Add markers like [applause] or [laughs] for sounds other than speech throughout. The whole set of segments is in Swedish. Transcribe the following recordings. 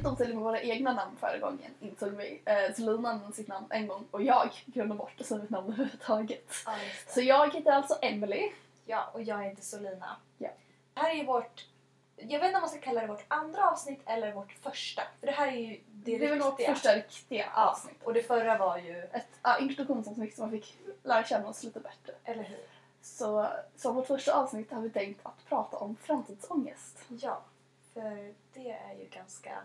lite otydliga med våra egna namn förra gången insåg vi. Eh, så Lina använde sitt namn en gång och jag glömde bort att säga mitt namn [laughs] överhuvudtaget. Ja. Så jag heter alltså Emily. ja, och jag heter Solina. Ja. Det här är ju vårt, jag vet inte om man ska kalla det vårt andra avsnitt eller vårt första. För det här är ju det, Det är väl vårt riktiga. första riktiga Ja, avsnitt. och det förra var ju, Ett ja, introduktionsavsnitt som man fick lära känna oss lite bättre. eller hur? Så som vårt första avsnitt har vi tänkt att prata om framtidsångest. Ja, för det är ju ganska,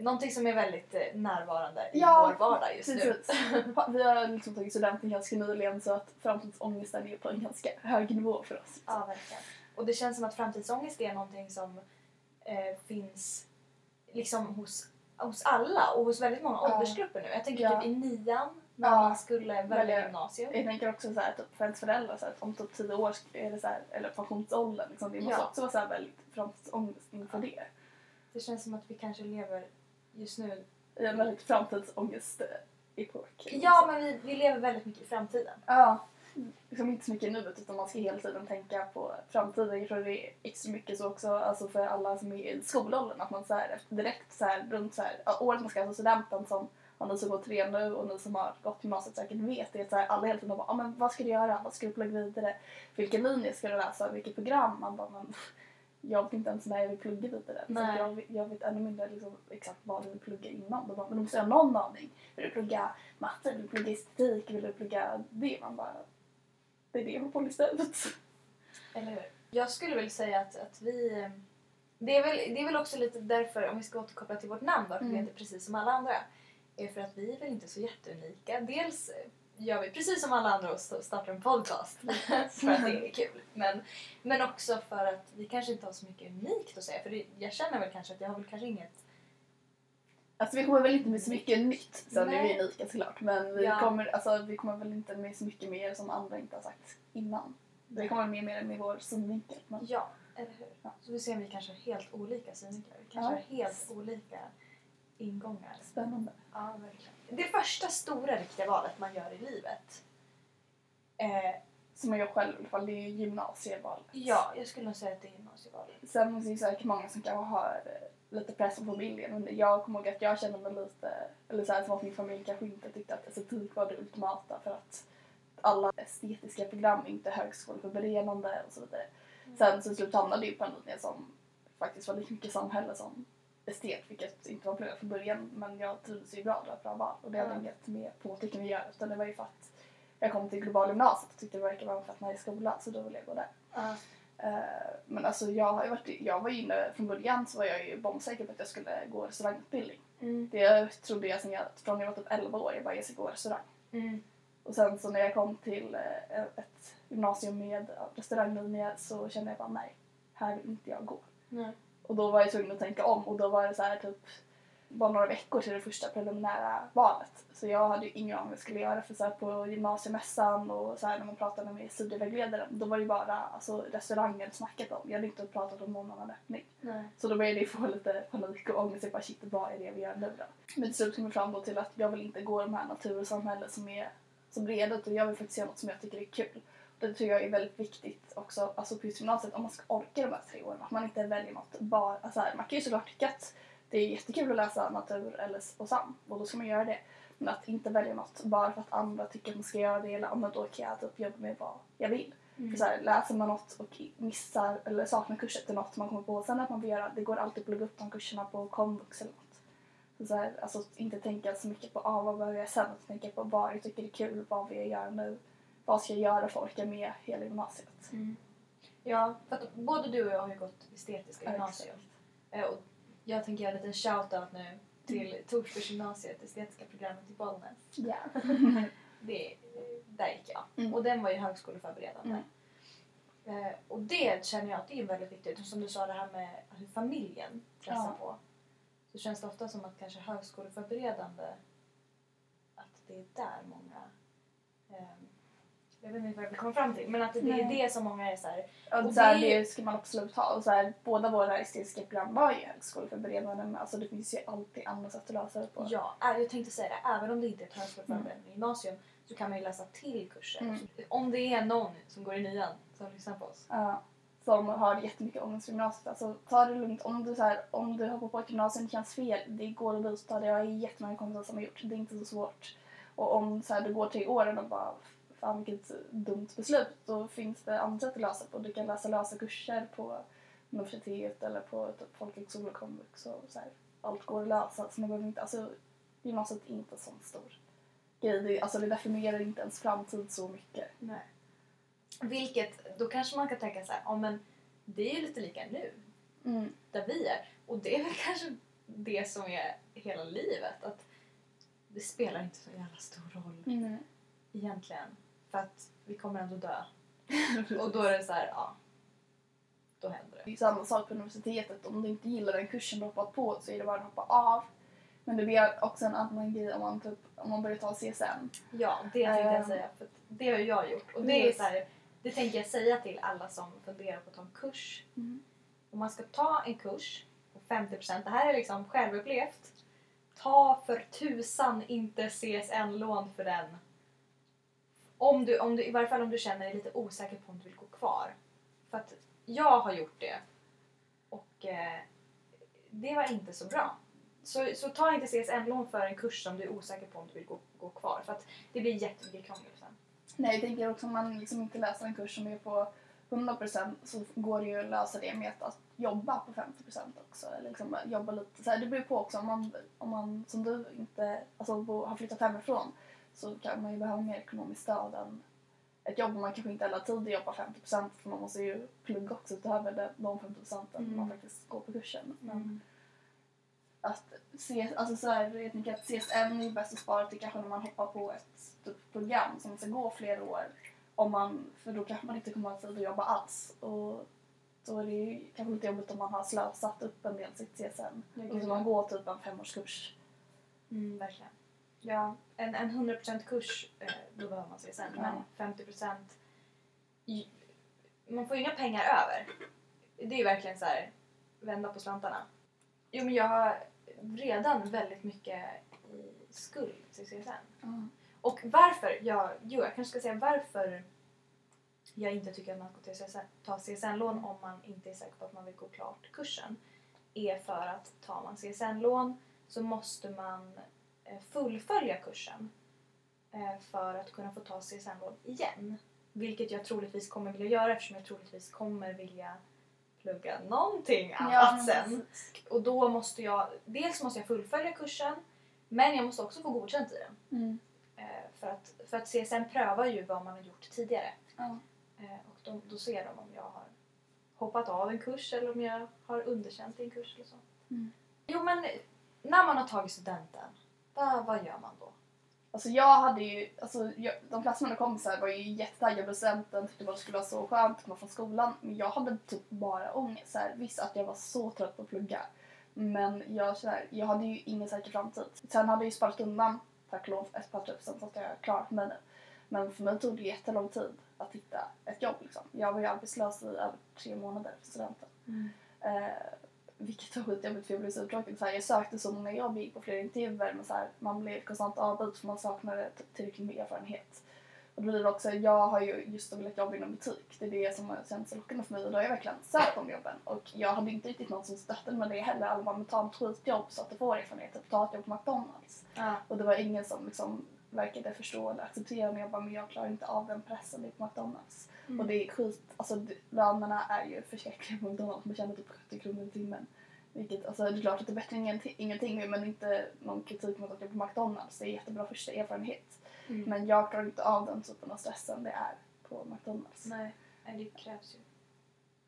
någonting som är väldigt eh, närvarande i Ja, vår vardag just nu. Precis. [laughs] Vi har liksom tagit studenten ganska nyligen så att framtidsångesten är på en ganska hög nivå för oss. Ja, verkligen. Och det känns som att framtidsångest är någonting som eh, finns liksom hos, hos alla och hos väldigt många Ja. åldersgrupper nu. Jag tänker Ja. typ i nian när Ja. man skulle välja Välja- gymnasium. Jag tänker också så här, typ, för ens föräldrar, så här, om typ tio år är det så här, eller pensionsåldern, liksom, det måste Ja. också vara så här väldigt framtidsångest inför det. Det känns som att vi kanske lever just nu... I en väldigt framtidsångest-epok. Ja, men vi, vi lever väldigt mycket i framtiden. Ja, liksom inte så mycket i nuet utan man ska hela tiden tänka på framtiden. Jag tror det är extra mycket så också alltså för alla som är i skolåldern att man så här, direkt så här, runt så här, året man ska ta studenten som och ni som går tre nu och ni som har gått gymnasiet säkert vet det att alla hela tiden bara ah, men vad ska du göra, vad ska du plugga vidare, vilken linje ska du läsa, vilket program? Man bara men jag vet inte ens när jag vill plugga vidare. Så Nej. jag, jag vet ännu mindre liksom, exakt vad du vill plugga innan. Då bara, men du måste ha någon aning. Vill du plugga matte, vill du plugga estetik, vill du plugga det? Man bara det är det jag har på lista ut. [laughs] Eller hur? Jag skulle väl säga att, att vi... Det är, väl, det är väl också lite därför, om vi ska återkoppla till vårt namn, varför vi Mm. heter precis som alla andra. Är för att vi är väl inte så jätteunika. Dels gör vi precis som alla andra och st- startar en podcast [laughs] för att det är kul. Men, men också för att vi kanske inte har så mycket unikt att säga. För det, jag känner väl kanske att jag har väl kanske inget... Alltså vi kommer väl inte med så mycket nytt. Sen är Nej. vi unika såklart. Men vi, Ja. kommer, alltså, vi kommer väl inte med så mycket mer som andra inte har sagt innan. Vi kommer med mer med vår synvinkel. Men, Ja, eller hur? Ja. Så vi ser om vi kanske har helt olika synvinklar. Vi kanske Ja. har helt olika ingångar. spännande. Ja, verkligen. Det första stora riktiga valet man gör i livet. Eh, Som jag gör själv i alla fall, det är gymnasievalet. ja, jag skulle nog säga att det är gymnasievalet. Sen finns det säkert många som kanske har eh, lite press på familjen. Men jag kommer ihåg att jag kände mig lite, eller så här, som att min familj kanske inte tyckte att estetik var det ultimata för att alla estetiska program är inte högskoleförberedande och så vidare. Mm. Sen så slut hamnade jag på en linje som faktiskt var lika mycket samhälle som estet, vilket inte var planerat från början. Men jag trivdes ju bra, det var ett bra val. Och det hade inget med påtryckning att göra utan det var ju för att jag kom till global gymnasiet och tyckte det verkade vara en fett nice skola så då ville jag gå där. Ja. Eh, men alltså jag, har varit, jag var inne, från början så var jag ju bombsäker på att jag skulle gå restaurangutbildning. Mm. Det trodde jag sen jag, från jag var typ 11 år, jag bara jag ska gå restaurang. Mm. Och sen så när jag kom till eh, ett gymnasium med restauranglinje så kände jag bara nej, här vill inte jag gå. Nej. Och då var jag tvungen att tänka om och då var det så här typ bara några veckor till det första preliminära valet. Så jag hade ju ingen aning vad jag skulle göra för så här på gymnasiemässan och så här när man pratade med studievägledaren då var det ju bara alltså, restauranger snackat om. Jag hade inte pratat om någon annan öppning. Nej. Så då började jag få lite panik och ångest. Jag bara shit vad är det vi gör nu då? Men till slut kom jag fram då till att jag vill inte gå de här natur och samhälle som är som redan utan jag vill faktiskt göra något som jag tycker är kul. Det tror jag är väldigt viktigt också alltså på gymnasiet om man ska orka de här tre åren. Att man inte väljer något bara, alltså här, man kan ju såklart tycka att det är jättekul att läsa natur eller och sam och då ska man göra det. Men att inte välja något bara för att andra tycker att man ska göra det eller ja, men då kan jag typ jobba med vad jag vill. Mm. För så här, läser man något och missar eller saknar kurser till något man kommer på sen att man vill göra, det går alltid att plugga upp de kurserna på komvux eller något. Så så här, alltså inte tänka så mycket på ah, vad behöver jag sen, utan tänka på vad jag tycker är kul, vad vill jag göra nu, vad ska jag göra för att orka med hela gymnasiet. Mm. Ja, för att både du och jag har ju gått estetiska Ja, gymnasium. Eh, Och jag tänker göra en liten shout-out nu till Torsbergsgymnasiet, estetiska programmet i Bollnäs. Ja. [laughs] Det, där gick jag. Mm. Och den var ju högskoleförberedande. Mm. Eh, och det känner jag att det är väldigt viktigt. Som du sa det här med hur familjen pressar Ja. på. Så känns det ofta som att kanske högskoleförberedande att det är där många ehm, jag vet inte vad vill komma fram till men att det är Nej. det som många är så här. Och Och så här, det- det ska man absolut ha. Och så här, båda våra estetiska program var ju högskoleförberedande men alltså det finns ju alltid andra sätt att lösa det på. Ja, jag tänkte säga det. Även om det inte är ett högskoleförberedande gymnasium så kan man ju läsa till kurser. Mm. Om det är någon som går i nian som lyssnar på oss. Ja. som har jättemycket ångest för gymnasiet. Alltså ta det lugnt. Om du, så här, om du hoppar på ett gymnasium och det känns fel, det går att byta. Det har jättemånga kompisar som har gjort. Det är inte så svårt. Och om så här, du går tre åren och bara fan vilket dumt beslut, då finns det andra sätt att lösa på. Du kan läsa lösa kurser på universitet eller på typ folkhögskola och komvux och så här. Allt går att lösa. Så man behöver inte, alltså, gymnasiet är inte en sån stor grej. Det, alltså, det definierar inte ens framtid så mycket. Nej. Vilket, då kanske man kan tänka så här, ja men det är ju lite lika nu, Mm. där vi är. Och det är väl kanske det som är hela livet. Att det spelar inte så jävla stor roll Mm. egentligen. För att vi kommer ändå dö. [laughs] Och då är det så här, ja. Då händer Det det. är samma sak på universitetet. Om du inte gillar den kursen du hoppat på så är det bara att hoppa av. Men det blir också en annan grej om man, typ, om man börjar ta CSN. Ja, det tänkte jag Ehm. säga. För det har jag gjort. Och det är så här, det tänker jag säga till alla som funderar på att ta en kurs. Mm. Om man ska ta en kurs på 50%, det här är liksom självupplevt. Ta för tusan inte CSN-lån för den. Om du, om du, I varje fall om du känner dig lite osäker på om du vill gå kvar. För att jag har gjort det. Och eh, det var inte så bra. Så, så ta inte CSN-lån för en kurs som du är osäker på om du vill gå, gå kvar. För att det blir jättemycket krångel sen. Nej, jag tänker också om man liksom inte läser en kurs som är på 100% så går det ju att lösa det med att jobba på 50% också. Eller liksom jobba lite. Så här, det beror på också om man, om man som du inte alltså, bo, har flyttat hemifrån så kan man ju behöva mer ekonomiskt stöd än ett jobb. Man kanske inte alla tid jobbar 50% för man måste ju plugga också utöver de 50% Mm. man faktiskt går på kursen. Men att se, alltså så här, jag tänker att CSN är bäst att spara till kanske när man hoppar på ett typ, program som ska gå flera år. Om man, för då kanske man inte kommer att ha tid att jobba alls. Och då är det ju kanske lite jobbigt om man har slösat upp en del sitt CSN. Och så man går typ en femårskurs. Mm, verkligen. Ja, en, en 100% kurs, eh, då behöver man CSN. Men 50% i- man får ju inga pengar över. Det är ju verkligen så här, vända på slantarna. Jo, men jag har redan väldigt mycket i skuld till CSN. Och varför, jag, jo, jag kanske ska säga varför jag inte tycker att man ska ta CSN ta CSN-lån om man inte är säker på att man vill gå klart kursen. Är för att tar man CSN-lån så måste man fullfölja kursen eh, för att kunna få ta CSN-lån igen. Vilket jag troligtvis kommer vilja göra eftersom jag troligtvis kommer vilja plugga någonting annat sen. Och då måste jag, dels måste jag fullfölja kursen men jag måste också få godkänt i den. Mm. Eh, för, att, för att CSN prövar ju vad man har gjort tidigare. Ja. Eh, och de, då ser de om jag har hoppat av en kurs eller om jag har underkänt i en kurs eller så. Mm. Jo men när man har tagit studenten, vad, vad gör man då? Alltså jag hade ju, alltså jag, de flesta av mina kompisar var ju jättetaggade på studenten, tyckte bara det skulle vara så skönt att komma från skolan. Men jag hade typ bara ångest. Så här, visst att jag var så trött på att plugga. Men jag, så här, jag hade ju ingen säker framtid. Sen hade jag ju sparat undan, tack och lov, ett par tusen så att jag klarat mig nu. Men för mig tog det jättelång tid att hitta ett jobb. Liksom. Jag var ju arbetslös i över tre månader för studenten. Eh, vilket var skitjobbigt för jag blev så uttråkad. Så här, jag sökte så många jobb, gick på flera intervjuer men så här, man blev konstant avbytt för man saknade tillräckligt med erfarenhet. Och då blir det också, jag har ju just velat jobba inom butik. Det är det som har känts så lockande för mig och då har jag verkligen sökt de jobben. Och jag hade inte riktigt någon som stöttade med det heller. Alla bara, men ta ett skitjobb så att du får erfarenhet. Typ, ta ett jobb på McDonalds. Ja. Och det var ingen som liksom verkade förstå eller acceptera mig. Jag bara, men jag klarar inte av den pressen det är på McDonalds. Mm. Och det är skit, alltså lönerna är ju förskräckliga på McDonalds. Man tjänar typ 70 kronor i timmen. Vilket, alltså det är klart att det är bättre än ingenting, men inte någon kritik mot att jobba på McDonalds. Det är jättebra första erfarenhet. Mm. Men jag klarar inte av den typen av stressen det är på McDonalds. Nej, det krävs ju.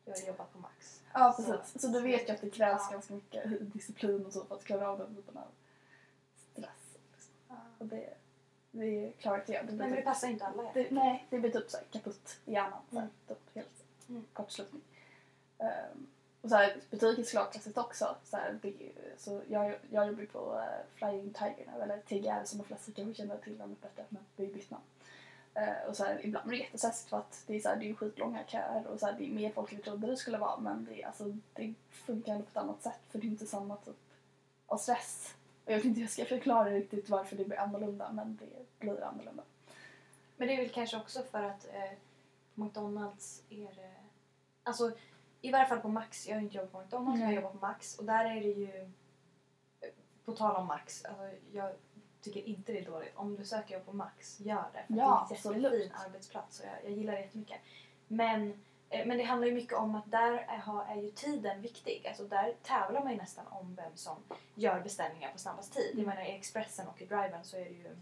Jag har jobbat på Max. Ja Så- precis. Så, du vet ju att det krävs Ja. ganska mycket disciplin och så för att klara av den typen av stress. Liksom. Och det, det klarar inte jag. Det Nej men det passar inte alla. Det, nej, det blir typ så här kaputt i hjärnan. Så här, Mm. typ helt Mm. kortslutning. Um, och så här, butik är såklart stressigt också. Så här, det, så jag, jag jobbar på uh, Flying Tiger nu, eller TGR som de flesta kanske känner till namnet bättre, men det är bytt namn. Eh, och så här, ibland blir det jättestressigt för att det är, så här, det är skitlånga köer och så här, det är mer folk än vi trodde det skulle vara men det, alltså, det funkar på ett annat sätt för det är inte samma typ av stress. Och jag vet inte hur jag ska förklara riktigt varför det blir annorlunda men det blir annorlunda. Men det är väl kanske också för att eh, McDonalds är det... Alltså i varje fall på Max. Jag har inte jobbat på McDonalds men jag jobbar på Max och där är det ju... eh, På tal om Max, alltså jag tycker inte det är dåligt. Om du söker jobb på Max, gör det. För Ja, det är en jättefin absolut. arbetsplats och jag, jag gillar det jättemycket. Men, men det handlar ju mycket om att där är, ju tiden viktig. Alltså där tävlar man ju nästan om vem som gör beställningar på snabbast tid. Jag Mm. menar i Expressen och i Driven så är det ju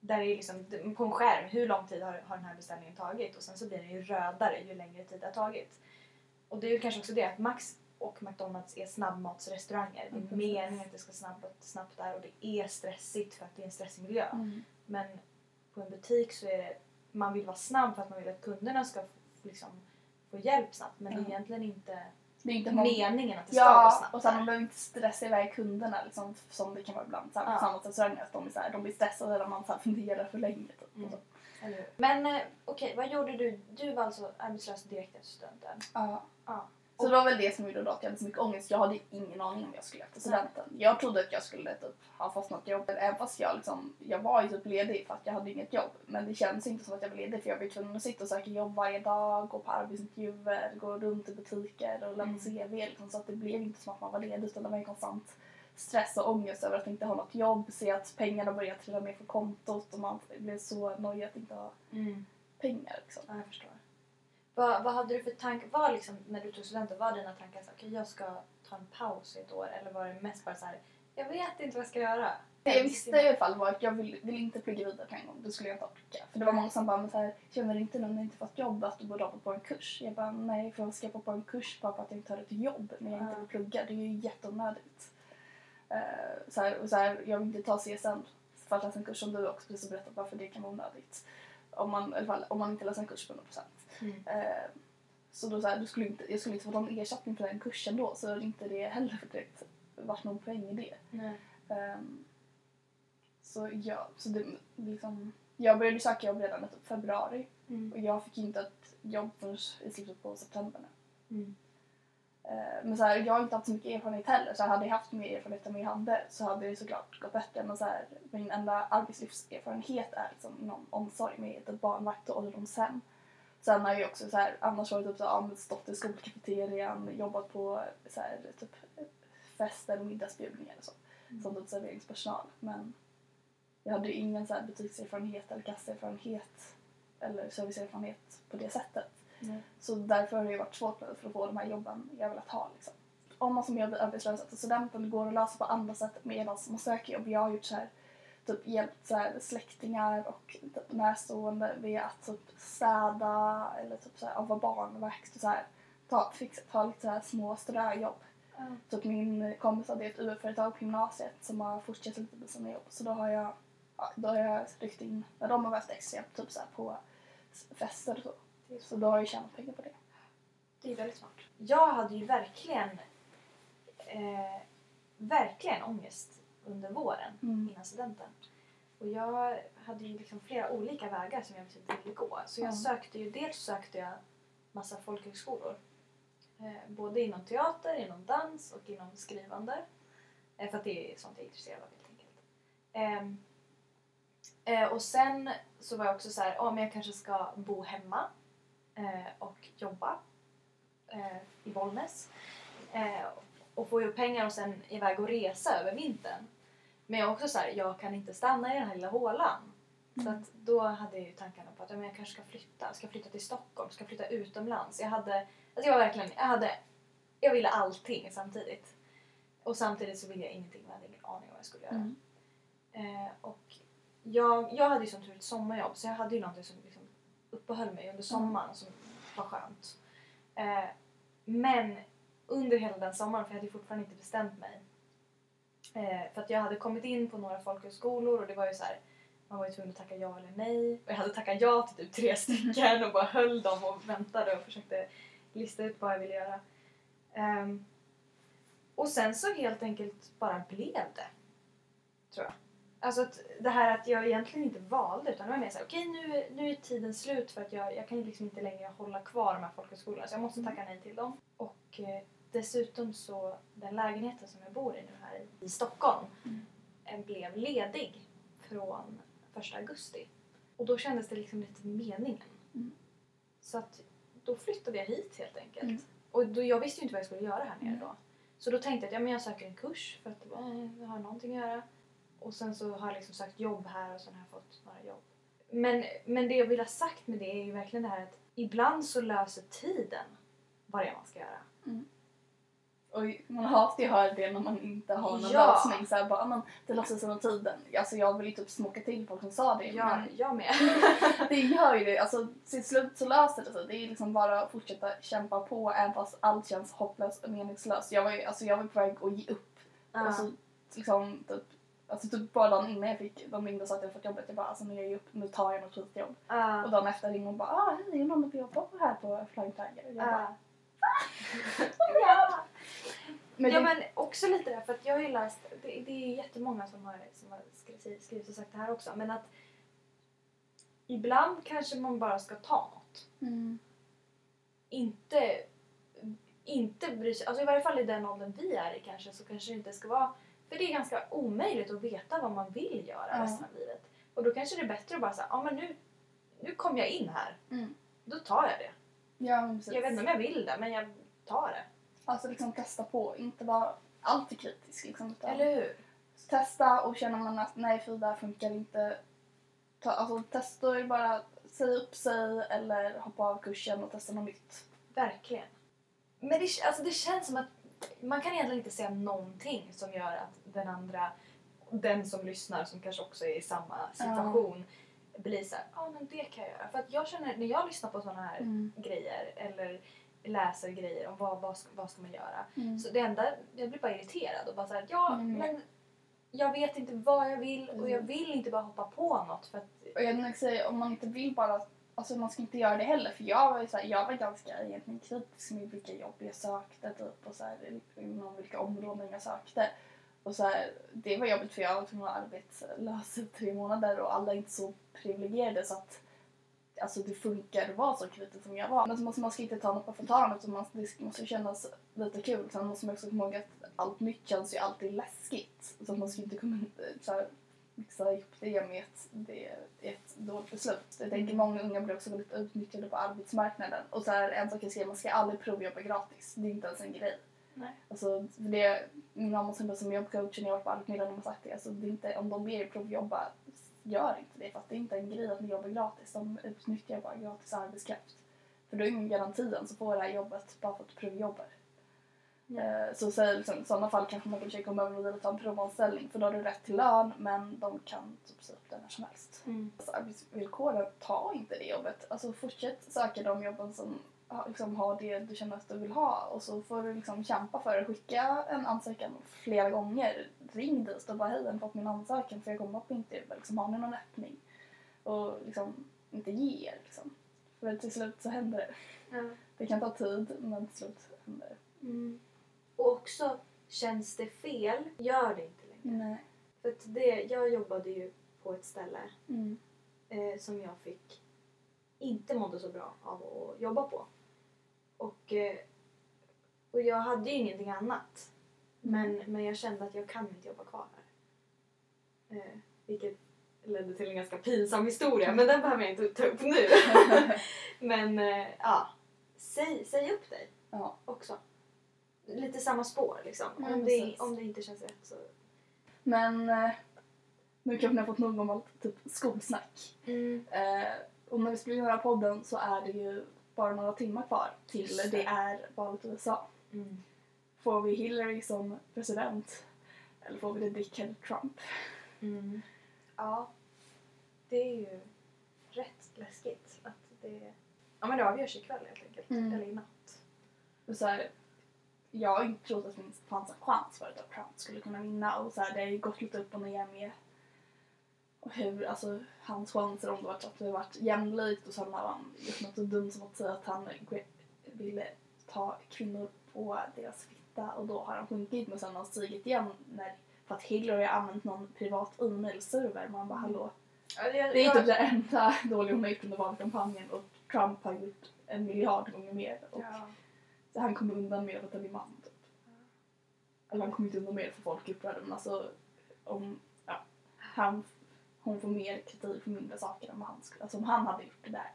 där är liksom på en skärm hur lång tid har, har den här beställningen tagit och sen så blir den ju rödare ju längre tid det har tagit. Och det är ju kanske också det att Max och McDonalds är snabbmatsrestauranger. Det är Mm, meningen att det ska snabbt, snabbt där och det är stressigt för att det är en stressig miljö. Mm. Men på en butik så är det, man vill vara snabb för att man vill att kunderna ska liksom, få hjälp snabbt men det är egentligen inte Det är inte meningen att det ska gå Ja, snabbt. och sen man behöver inte stressa iväg kunderna liksom, som det kan vara ibland. Så här, Ja. samma restauranger, att de, är så här, de blir stressade när man så här, funderar för länge. Typ. Mm. Så. Eller hur? Men eh, okej, vad gjorde du? Du var alltså arbetslös direkt efter studenten? Ja. Ja. Så det var väl det som gjorde att jag hade så mycket ångest. Jag hade ingen aning om jag skulle efter studenten. Jag trodde att jag skulle typ, ha fått något jobb. Även fast jag, liksom, jag var ju typ ledig för att jag hade inget jobb. Men det kändes inte som att jag var ledig för jag var tvungen att sitta och söka jobb varje dag, gå på arbetsintervjuer, gå runt i butiker och lämna Mm. CV. Liksom, så att det blev inte som att man var ledig utan det var en konstant stress och ångest över att inte ha något jobb, se att pengarna började trilla ner från kontot och man blev så nojig att inte ha Mm. pengar. Liksom. Ja, jag förstår. Vad, vad hade du för tankar? Var liksom, när du tog studenten, var dina tankar så okej jag ska ta en paus i ett år? Eller var det mest bara så här, jag vet inte vad jag ska göra? Det jag visste i alla fall var att jag vill, vill inte plugga vidare på en gång. Det skulle jag inte orka. För det var många som bara, men så här, känner du inte nu när du inte fått jobb att du borde hoppa på en kurs? Jag bara, nej för vad ska jag hoppa på en kurs bara för att jag inte har ett jobb när jag inte vill plugga? Det är ju jätteonödigt. Uh, så här, och så här, jag vill inte ta CSN för att läsa en kurs som du också precis har berättat varför det kan vara onödigt. Om man, i alla fall, om man inte läser en kurs på 100%. Mm. Eh, så då så här, du skulle inte, jag skulle inte få någon ersättning för den kursen då så det inte det heller direkt varit någon poäng i det. Ehm, så ja, så det liksom... Jag började söka jobb redan i februari Mm. och jag fick inte ett jobb förrän i slutet på september. Mm. Eh, Men så här, jag har inte haft så mycket erfarenhet heller så hade jag haft mer erfarenhet än vad jag hade så hade det såklart gått bättre. Men så här, min enda arbetslivserfarenhet är liksom inom omsorg med typ barnvakt och ålderdomshem. Sen har jag också så här, annars varit typ så här, stått i skolkafeterian, jobbat på så här, typ fest eller middagsbjudningar och så. Mm. Som typ serveringspersonal. Men jag hade ju ingen så här butikserfarenhet eller kassaerfarenhet eller serviceerfarenhet på det sättet. Nej. Så därför har det ju varit svårt för att få de här jobben jag velat ha. Liksom. Om man som jag blir arbetslös efter studenten går att lösa på andra sätt medan man söker jobb. Jag har gjort så här, typ hjälpt så här, släktingar och typ närstående med att typ städa eller typ så här, vara barnvakt och så här, ta, fixa, ta lite så här små ströjobb. Ja. Typ min kompis hade ett UF-företag på gymnasiet som har fortsatt lite med sina jobb. Så då har jag, ja, då har jag ryckt in när de har behövt extrahjälp typ så här, på fester och så. Så då har jag tjänat pengar på det. Det är väldigt smart. Jag hade ju verkligen, eh, verkligen ångest under våren Mm. innan studenten. Och jag hade ju liksom flera olika vägar som jag ville gå. Så jag Ja. sökte ju, dels sökte jag massa folkhögskolor. Eh, både inom teater, inom dans och inom skrivande. Eh, för att det är sånt jag är intresserad av helt enkelt. Ehm, eh, och sen så var jag också så här, ja men jag kanske ska bo hemma eh, och jobba eh, i Bollnäs. Eh, och få ihop pengar och sen iväg och resa över vintern. Men jag också så här, jag kan inte stanna i den här lilla hålan. Så Mm. att då hade jag ju tankarna på att men jag kanske ska flytta. Ska flytta till Stockholm, ska flytta utomlands. Jag hade, alltså jag var verkligen, jag hade, jag ville allting samtidigt. Och samtidigt så ville jag ingenting, jag hade ingen aning om vad jag skulle göra. Mm. Eh, och jag, jag hade ju som tur ett sommarjobb så jag hade ju någonting som liksom uppehöll mig under sommaren som var skönt. Eh, men under hela den sommaren, för jag hade fortfarande inte bestämt mig. Eh, för att jag hade kommit in på några folkhögskolor och det var ju så här, man var ju tvungen att tacka ja eller nej. Och jag hade tackat ja till typ tre stycken och bara höll dem och väntade och försökte lista ut vad jag ville göra. Um, och sen så helt enkelt bara blev det. Tror jag. Alltså att det här att jag egentligen inte valde utan det var mer såhär, okej nu, nu är tiden slut för att jag, jag kan liksom inte längre hålla kvar de här folkhögskolorna så jag måste tacka nej till dem. Och eh, dessutom så, den lägenheten som jag bor i nu här i, Stockholm Mm. eh, blev ledig från första augusti. Och då kändes det liksom lite meningen. Mm. Så att då flyttade jag hit helt enkelt. Mm. Och då, jag visste ju inte vad jag skulle göra här nere Mm. då. Så då tänkte jag att ja, men jag söker en kurs för att eh, jag har någonting att göra. Och sen så har jag liksom sökt jobb här och sen har jag fått några jobb. Men, men det jag vill ha sagt med det är ju verkligen det här att ibland så löser tiden vad det är man ska göra. Och man hatar ju att höra det när man inte har någon Ja. lösning. Så här, bara, "Ah, men det sig med tiden. Alltså jag vill ju typ smoka till folk som sa det. Jag, Men jag med. [laughs] det gör ju det. Alltså till slut så löser det sig. Det är liksom bara att fortsätta kämpa på även fast allt känns hopplöst och meningslöst. Jag var ju alltså, jag var på väg att ge upp. Och så liksom typ Alltså typ bara dagen innan jag fick, de ringde och sa att jag fått jobbet. Jag bara alltså nu ger jag upp, nu tar jag något skitjobb. Ja. Och dagen efter ringde hon bara ah hej, är det någon du jobbar på här på Flying Tiger? Och jag bara, [laughs] ja. Men ja det, men också lite där för att jag har ju läst, det, det är jättemånga som har, som har skrivit, skrivit och sagt det här också men att ibland kanske man bara ska ta något. mm, Inte, inte bry sig, alltså i varje fall i den åldern vi är i kanske så kanske det inte ska vara, för det är ganska omöjligt att veta vad man vill göra Ja. resten av livet. Och då kanske det är bättre att bara säga, ja men nu, nu kom jag in här, mm. då tar jag det. Ja. Jag vet inte om jag vill det men jag tar det. Alltså liksom testa på, inte vara alltför kritisk liksom. Utan Eller hur? Testa och känner man att nej för det där funkar inte. Ta, alltså testa och bara säga upp sig eller hoppa av kursen och testa något nytt. Verkligen. Men det, alltså det känns som att man kan egentligen inte säga någonting som gör att den andra, den som lyssnar som kanske också är i samma situation blir såhär, ja ah, men det kan jag göra. För att jag känner, när jag lyssnar på sådana här Mm. grejer eller läser grejer om vad, vad, ska, vad ska man göra. Mm. Så det enda, jag blir bara irriterad och bara såhär, ja Mm. men jag vet inte vad jag vill och jag vill inte bara hoppa på något för att Och jag vill säga om man inte vill bara, alltså man ska inte göra det heller för jag var ju såhär, jag var ganska egentligen kritisk med vilka jobb jag sökte typ och såhär inom vilka områden jag sökte. Och så här, det var jobbigt för jag var tvungen att arbetslös i tre månader och alla är inte så privilegierade så att alltså, det funkar att vara så kritisk som jag var. Men så måste man ska inte ta något på förtalan utan man, det måste kännas lite kul. Sen måste man också komma ihåg att allt nytt känns ju alltid läskigt. Så att man ska inte komma så här, mixa ihop det med ett, det, ett dåligt beslut. Jag tänker många unga blir också väldigt utnyttjade på arbetsmarknaden. Och så här, en sak jag säger, man ska aldrig provjobba gratis. Det är inte ens en grej. Nej. Alltså, det, min mamma som, som jobbcoach när jag var på Arbetsförmedlingen har sagt det. Alltså, det är inte, om de ber er provjobba, gör inte det. För att det är inte en grej att ni jobbar gratis. De utnyttjar bara gratis arbetskraft. För då är ingen garanti ens att få det här jobbet bara för att du provjobbar. Eh, Så så liksom, i sådana fall kanske man kan försöka komma över och ta en provanställning för då har du rätt till lön men de kan typ säga upp den när som helst. Mm. Alltså, arbetsvillkoren, ta inte det jobbet. Alltså fortsätt söka de jobben som liksom, har det du känner att du vill ha och så får du liksom kämpa för det. Skicka en ansökan flera gånger. Ring dit och bara hej, jag har fått min ansökan för jag kommer på intervju. Liksom, har ni någon öppning? Och liksom inte ge er liksom. För till slut så händer det. Ja. Det kan ta tid men till slut händer det. Mm. Och också, känns det fel, gör det inte längre. Nej. För att det, jag jobbade ju på ett ställe Mm. eh, som jag fick inte mådde så bra av att jobba på. Och, eh, och jag hade ju ingenting annat. Men, men jag kände att jag kan inte jobba kvar här. Eh, vilket ledde till en ganska pinsam historia, men den behöver jag inte ta upp nu. [laughs] men eh, ja, säg, säg upp dig Ja. också. Lite samma spår liksom. Ja, om, det, om det inte känns rätt så... Men eh, nu kanske ni har fått nog om allt typ skolsnack. Mm. Eh, och när vi den här podden så är det ju bara några timmar kvar till det. det. är valet i USA. Mm. Får vi Hillary som president eller får vi det Dick eller Trump? Mm. Ja, det är ju rätt läskigt att det... Ja men det avgörs ikväll helt enkelt. Mm. Eller i natt. Och så här, jag har inte trott att det fanns en chans för att Trump skulle kunna vinna och så här, det har ju gått lite upp och ner med hur, alltså, hans chanser om det varit att det varit jämlikt och sen har han gjort något dumt som att säga att han ville ta kvinnor på deras fitta och då har han sjunkit men sen har han stigit igen när, för att Hillary har använt någon privat e-mailserver. Man bara hallå. Ja, det, Det är typ det enda [laughs] dåliga hon har gjort under valkampanjen och Trump har gjort en miljard gånger mer. Och Ja. så han kommer undan med att han är man. Typ. Eller han kommer inte undan med för folk är upprörda men alltså om, ja, han, hon får mer kritik för mindre saker än vad han skulle, alltså om han hade gjort det där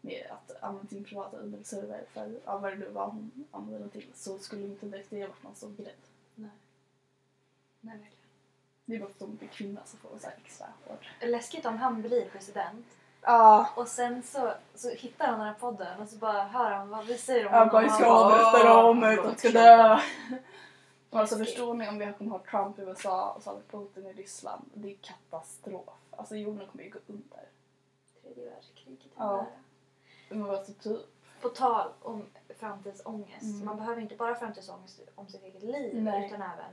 med att använda sin privata e-mailserver för ja, vad det nu var hon använde till så skulle inte direkt det varit någon stor grej. Nej. Nej, verkligen. Det är bara för att hon blir kvinna så får hon så här extra hård. Läskigt om han blir president Ja, och sen så, så hittar han den här podden och så bara hör han vad vi säger om jag bara [laughs] och ska han bara, avrätta "Åh, dem, de ska kul." dö. Alltså förstår ni om vi kommer ha Trump i USA och så har vi Putin i Ryssland. Det är katastrof. Alltså jorden kommer ju gå under. Tredje världskriget är Ja. nära. Alltså typ. På tal om framtidsångest. Mm. Man behöver inte bara framtidsångest om sitt eget liv Nej. utan även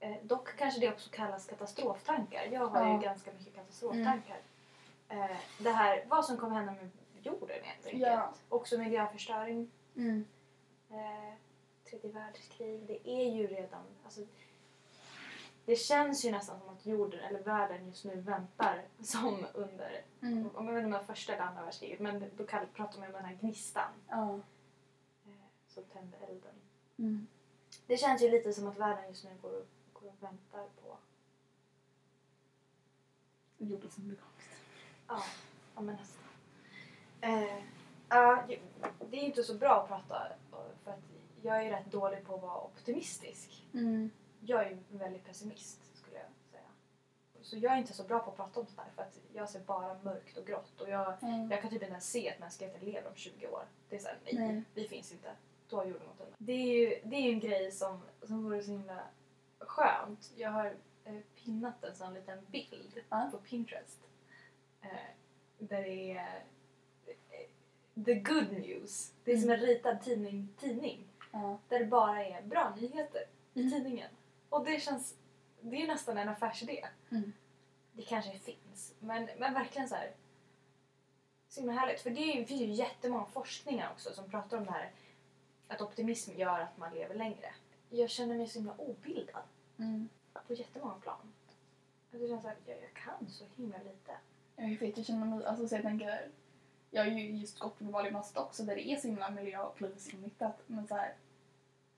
eh, dock kanske det också kallas katastroftankar. Jag har Ja. ju ganska mycket katastroftankar. Eh, det här, vad som kommer hända med jorden helt enkelt. Ja. Också miljöförstöring, Mm. eh, tredje världskrig. Det är ju redan... Alltså, det känns ju nästan som att jorden, eller världen just nu väntar som under, Mm. om jag vet inte om första eller andra världskriget, men då pratar man om den här gnistan eh, som tände elden. Mm. Det känns ju lite som att världen just nu går och, går och väntar på... Jordens undergång. Ja, ja men nästan. Eh, ja, det är ju inte så bra att prata för att jag är rätt dålig på att vara optimistisk. Mm. Jag är en väldigt pessimist skulle jag säga. Så jag är inte så bra på att prata om sånt här för att jag ser bara mörkt och grått och jag, Mm. jag kan typ inte ens se att mänskligheten lever om 20 år. Det är såhär, nej, Nej. vi finns inte. Då har jorden gått under. Det är ju, det är ju en grej som, som vore så himla skönt. Jag har eh, pinnat en sån liten bild Ja. på Pinterest. Eh, där det är eh, the good news. Det är som en ritad tidning, tidning Ja. där det bara är bra nyheter i Mm. tidningen. Och det känns, det är nästan en affärsidé. Mm. Det kanske finns, men, men verkligen så här. Så himla härligt. För det finns ju jättemånga forskningar också som pratar om det här att optimism gör att man lever längre. Jag känner mig så himla obildad Mm. på jättemånga plan. Det känns såhär, jag, jag kan så himla lite. Jag vet, jag känner mig, alltså så jag tänker, jag har ju just gått på gymnasiet också där det är så himla miljö och politiskt inriktat men så här,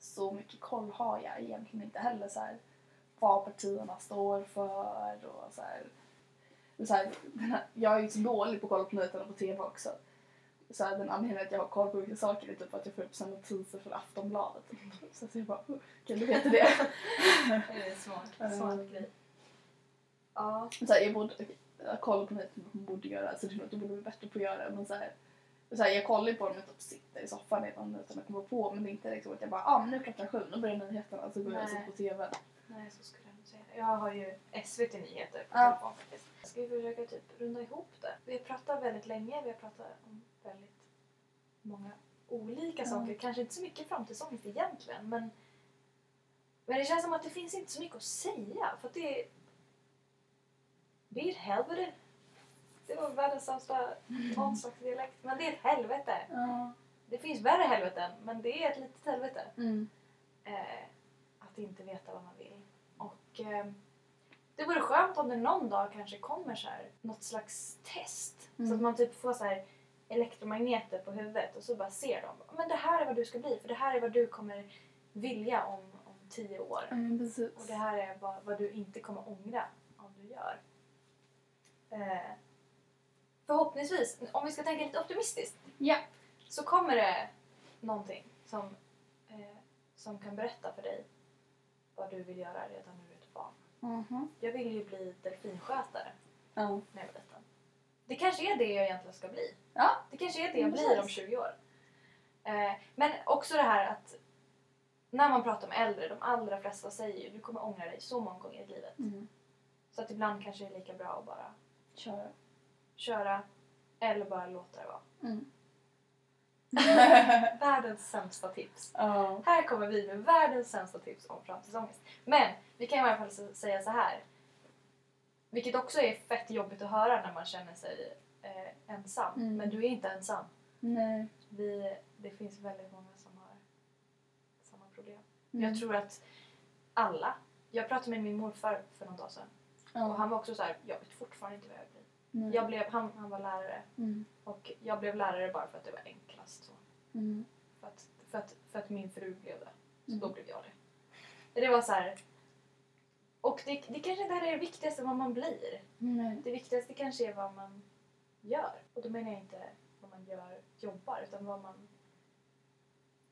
så mycket koll har jag egentligen inte heller så här, vad partierna står för och så här, så här, jag är ju så dålig på att kolla på nyheterna på TV också. Så här, den anledningen att jag har koll på vissa saker är typ att jag får upp såna notiser från Aftonbladet. [laughs] Så att jag bara, "Oh, kan du veta det? [laughs] Det är smart, Mm. smart grej. Ja, Så här, jag borde jag kollar på nyheterna borde göra så det är jag borde bli bättre på att göra. Men så här, så här, jag kollar ju på dem och typ sitter i soffan innan nyheterna kommer på men det är inte liksom att jag bara ah, nu är klockan sju, nu börjar nyheterna så går jag och på TV. nej så skulle jag inte säga. Jag har ju SVT Nyheter på Ja. telefon faktiskt. Ska vi försöka typ runda ihop det? Vi har pratat väldigt länge, vi har pratat om väldigt många olika Ja. saker. Kanske inte så mycket framtidsångest egentligen men men det känns som att det finns inte så mycket att säga för att det ett helvete. Det var världens sämsta någon slags dialekt. Men det är ett helvete. Ja. Det finns värre helveten men det är ett litet helvete. Mm. eh, att inte veta vad man vill. Och eh, det vore skönt om det någon dag kanske kommer så här, något slags test. Så Mm. att man typ får så här elektromagneter på huvudet och så bara ser de. Men det här är vad du ska bli för det här är vad du kommer vilja om, om tio år. Mm. Och det här är vad, vad du inte kommer ångra om du gör. Eh, förhoppningsvis, om vi ska tänka lite optimistiskt, Ja. så kommer det någonting som, eh, som kan berätta för dig vad du vill göra redan du är ett barn. Mhm. Jag vill ju bli delfinskötare Ja. när jag var liten. Det kanske är det jag egentligen ska bli. Ja. Det kanske är det jag Mm, blir om precis. 20 år. Eh, men också det här att när man pratar med äldre, de allra flesta säger ju du kommer ångra dig så många gånger i livet. Mm. Så att ibland kanske det är lika bra att bara Kör. Köra eller bara låta det vara. Mm. [laughs] Världens sämsta tips. ja. Här kommer vi med världens sämsta tips om framtidsångest. Men vi kan i alla fall säga så här. Vilket också är fett jobbigt att höra när man känner sig eh, ensam. Mm. Men du är inte ensam. Nej. Vi, det finns väldigt många som har samma problem. Mm. Jag tror att alla... Jag pratade med min morfar för någon dag sedan. ja. Och han var också så här, jag vet fortfarande inte vad jag vill bli. Nej. Jag blev, han, han var lärare. Mm. Och jag blev lärare bara för att det var enklast. Så. Mm. För, att, för, att, för att min fru blev det. Så Mm. då blev jag det. Det var så här. Och det, det kanske inte är det viktigaste vad man blir. Det viktigaste kanske är vad man gör. Och då menar jag inte vad man gör, jobbar, utan vad man...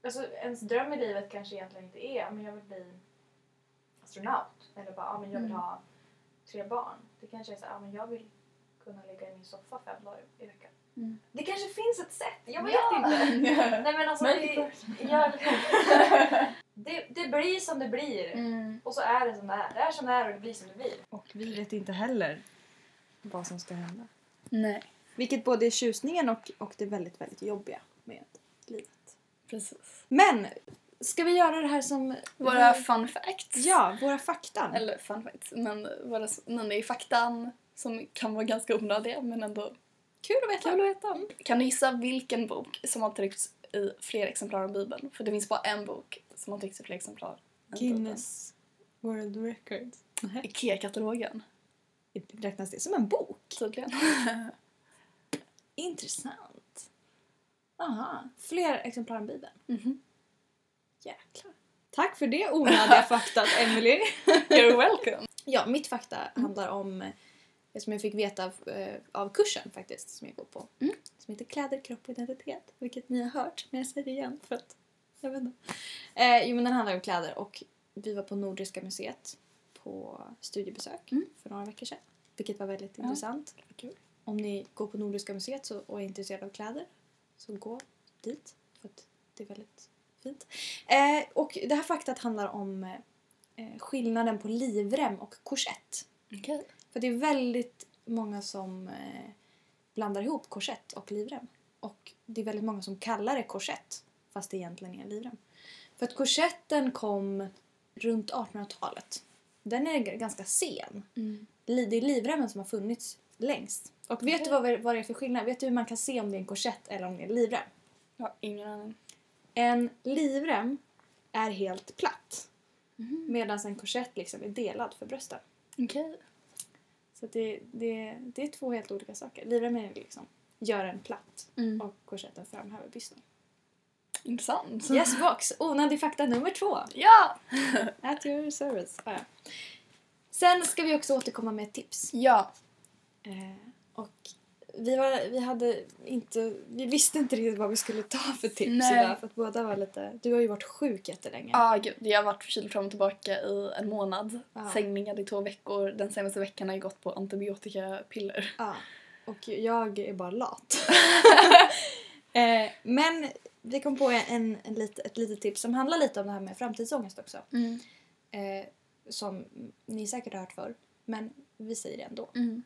Alltså ens dröm i livet kanske egentligen inte är men jag vill bli astronaut. Eller bara, ja, men jag vill Mm. ha tre barn. Det kanske är så ja, men jag vill kunna ligga i min soffa fem dagar i veckan. Mm. Det kanske finns ett sätt, jag vet Ja. inte. [laughs] Nej men alltså Men- det, jag, [laughs] det, det blir som det blir. Mm. Och så är det som det är. Det är som det är och det blir som det blir. Och vi vet inte heller vad som ska hända. Nej, Vilket både är tjusningen och, och det väldigt, väldigt jobbiga med livet. precis. Men, ska vi göra det här som... Våra vi, fun facts. Ja, våra fakta. Eller fun facts, men våra nej, faktan som kan vara ganska onödiga men ändå Kul att veta. kul att veta. Kan du gissa vilken bok som har tryckts i fler exemplar av Bibeln? För det finns bara en bok som har tryckts i fler exemplar. än Bibeln. Guinness World Record. Nej. IKEA-katalogen, Räknas det som en bok? tydligen. [laughs] Intressant. Aha. Fler exemplar än Bibeln. Mhm. Jäklar. Tack för det onödiga [laughs] faktat, Emily. You're welcome! Ja, mitt fakta handlar om det som jag fick veta av, eh, av kursen faktiskt som jag går på. Mm. Som heter Kläder, kropp och identitet. Vilket ni har hört, men jag säger det igen för att jag vet inte. Eh, jo men den handlar om kläder och vi var på Nordiska museet på studiebesök Mm. för några veckor sedan. Vilket var väldigt Ja. intressant. Kul. Om ni går på Nordiska museet så, och är intresserade av kläder så gå dit för att det är väldigt fint. Eh, och det här faktat handlar om eh, skillnaden på livrem och korsett. Okej. För det är väldigt många som eh, blandar ihop korsett och livrem. Och det är väldigt många som kallar det korsett fast det egentligen är livrem. För att korsetten kom runt 1800-talet. Den är ganska sen. Mm. Det är livremmen som har funnits längst. Och vet Okej. du vad, vad det är för skillnad? Vet du hur man kan se om det är en korsett eller om det är en livrem? Jag har ingen aning. En livrem är helt platt Mhm. medan en korsett liksom är delad för brösten. Okej. Så att det, det, det är två helt olika saker. Livremmen liksom, gör en platt Mm. och korsetten framhäver bysten. Intressant. Yes box! Onödig fakta nummer två. Ja! [laughs] At your service. Ah, ja. Sen ska vi också återkomma med ett tips. Ja. Eh, och vi, var, vi hade inte, vi visste inte riktigt vad vi skulle ta för tips Nej. idag för att båda var lite, du har ju varit sjuk jättelänge. Ah, gud, jag har varit förkyld fram och tillbaka i en månad. Ja. Sängningar i två veckor. Den senaste veckan har jag gått på antibiotikapiller. Ja, och jag är bara lat. [laughs] eh, men vi kom på en, en lit, ett litet tips som handlar lite om det här med framtidsångest också. Mm. Eh, som ni säkert har hört för men vi säger det ändå. Mm.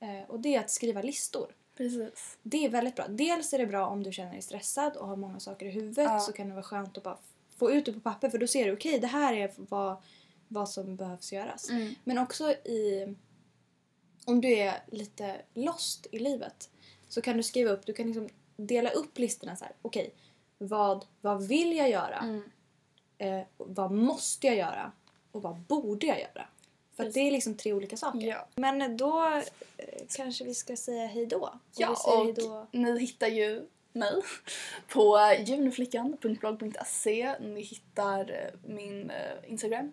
Eh, och det är att skriva listor. Precis. Det är väldigt bra. Dels är det bra om du känner dig stressad och har många saker i huvudet Ja. så kan det vara skönt att bara få ut det på papper för då ser du okej det här är vad, vad som behövs göras. Mm. Men också i... Om du är lite lost i livet så kan du skriva upp, du kan liksom dela upp listorna så här. Okej, vad, vad vill jag göra? Mm. Eh, vad måste jag göra? Och vad borde jag göra? För det är liksom tre olika saker. Ja. Men då eh, kanske vi ska säga hej då. Och Ja, och hej då. ni hittar ju mig [laughs] på juniflickan.blogg.se. Ni hittar eh, min eh, Instagram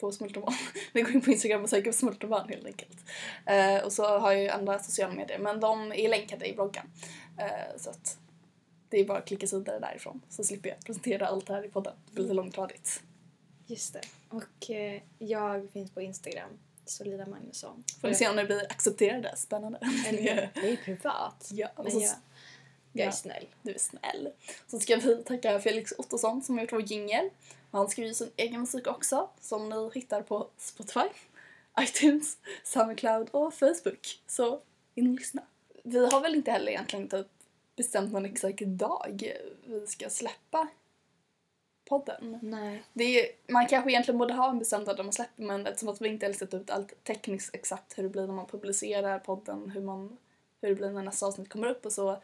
på smultronbarn. [laughs] Ni går in på Instagram och söker på smultronbarn helt enkelt. Eh, och så har jag ju andra sociala medier men de är länkade i bloggen. Eh, så att det är bara att klicka sig vidare därifrån så slipper jag presentera allt här i podden. Det blir lite långtradigt. Just det. Och eh, jag finns på Instagram. Solida Magnusson. Får vi se om ni blir accepterade. Spännande. Eller, [laughs] det är privat. ja, Men så, jag, jag är snäll. Du är snäll. Så ska vi tacka Felix Ottosson som har gjort vår jingel. Han skriver sin egen musik också som ni hittar på Spotify, [laughs] iTunes, Soundcloud och Facebook. Så in och lyssna. Vi har väl inte heller egentligen typ bestämt någon exakt dag vi ska släppa podden. Nej. Det är, man kanske egentligen borde ha en bestämd dag när man släpper men eftersom att vi inte har listat ut allt tekniskt exakt hur det blir när man publicerar podden, hur, man, hur det blir när nästa avsnitt kommer upp och så,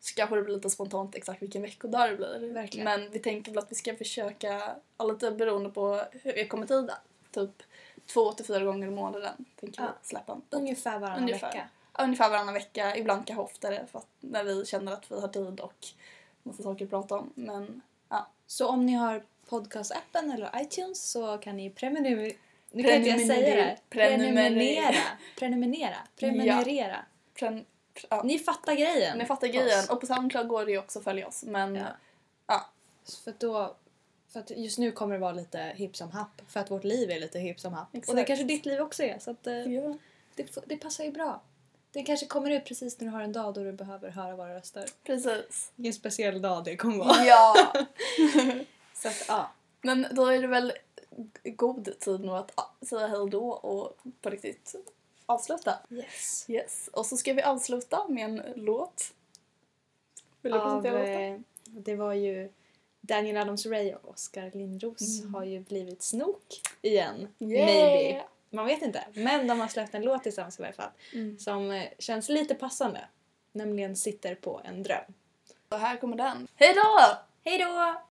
så kanske det blir lite spontant exakt vilken veckodag det blir. Verkligen. Men vi tänker väl att vi ska försöka, ja, lite beroende på hur vi kommer tid, typ två till fyra gånger i månaden tänker Ja. vi släppa en podd. Ungefär varannan Ungefär. vecka. Ungefär varannan vecka, ibland kanske oftare för att när vi känner att vi har tid och massa saker att prata om. Men Så om ni har podcast-appen eller iTunes så kan ni prenumerera, Nu kan inte jag säga det. Prenumerera. Prenumerera. Prenumerera. Prenumerera. Pren, ja. Ni fattar grejen. Ni fattar Oss. grejen. Och på Soundcloud går det ju också att följa oss. Men Ja. ja. För att då... För att just nu kommer det vara lite hipp som happ. För att vårt liv är lite hipp som happ. Och det Exakt. kanske ditt liv också är. Så att, eh, ja. det, det passar ju bra. Det kanske kommer ut precis när du har en dag då du behöver höra våra röster. Precis. Vilken speciell dag det kommer vara. Ja. [laughs] Så att, ja. Men då är det väl god tid nu att ja, säga hej då och på riktigt avsluta. Yes. Yes. Och så ska vi avsluta med en låt. Vill du Av, presentera låten? eh, det var ju Daniel Adams-Ray och Oskar Lindros Mm. har ju blivit snok igen. Yeah! Maybe. Man vet inte. Men de har släppt en låt tillsammans i varje fall. Mm. Som eh, känns lite passande. Nämligen Sitter på en dröm. Och här kommer den. Hej då! Hej då!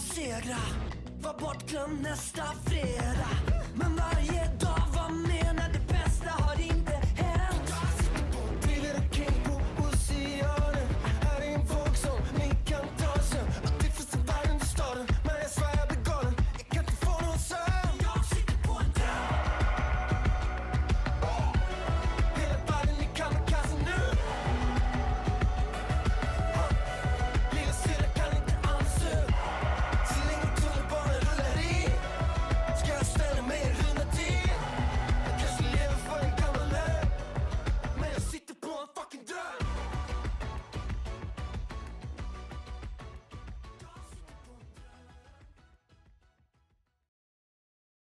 Segra Var bortglömd nästa fredag. Men varje dag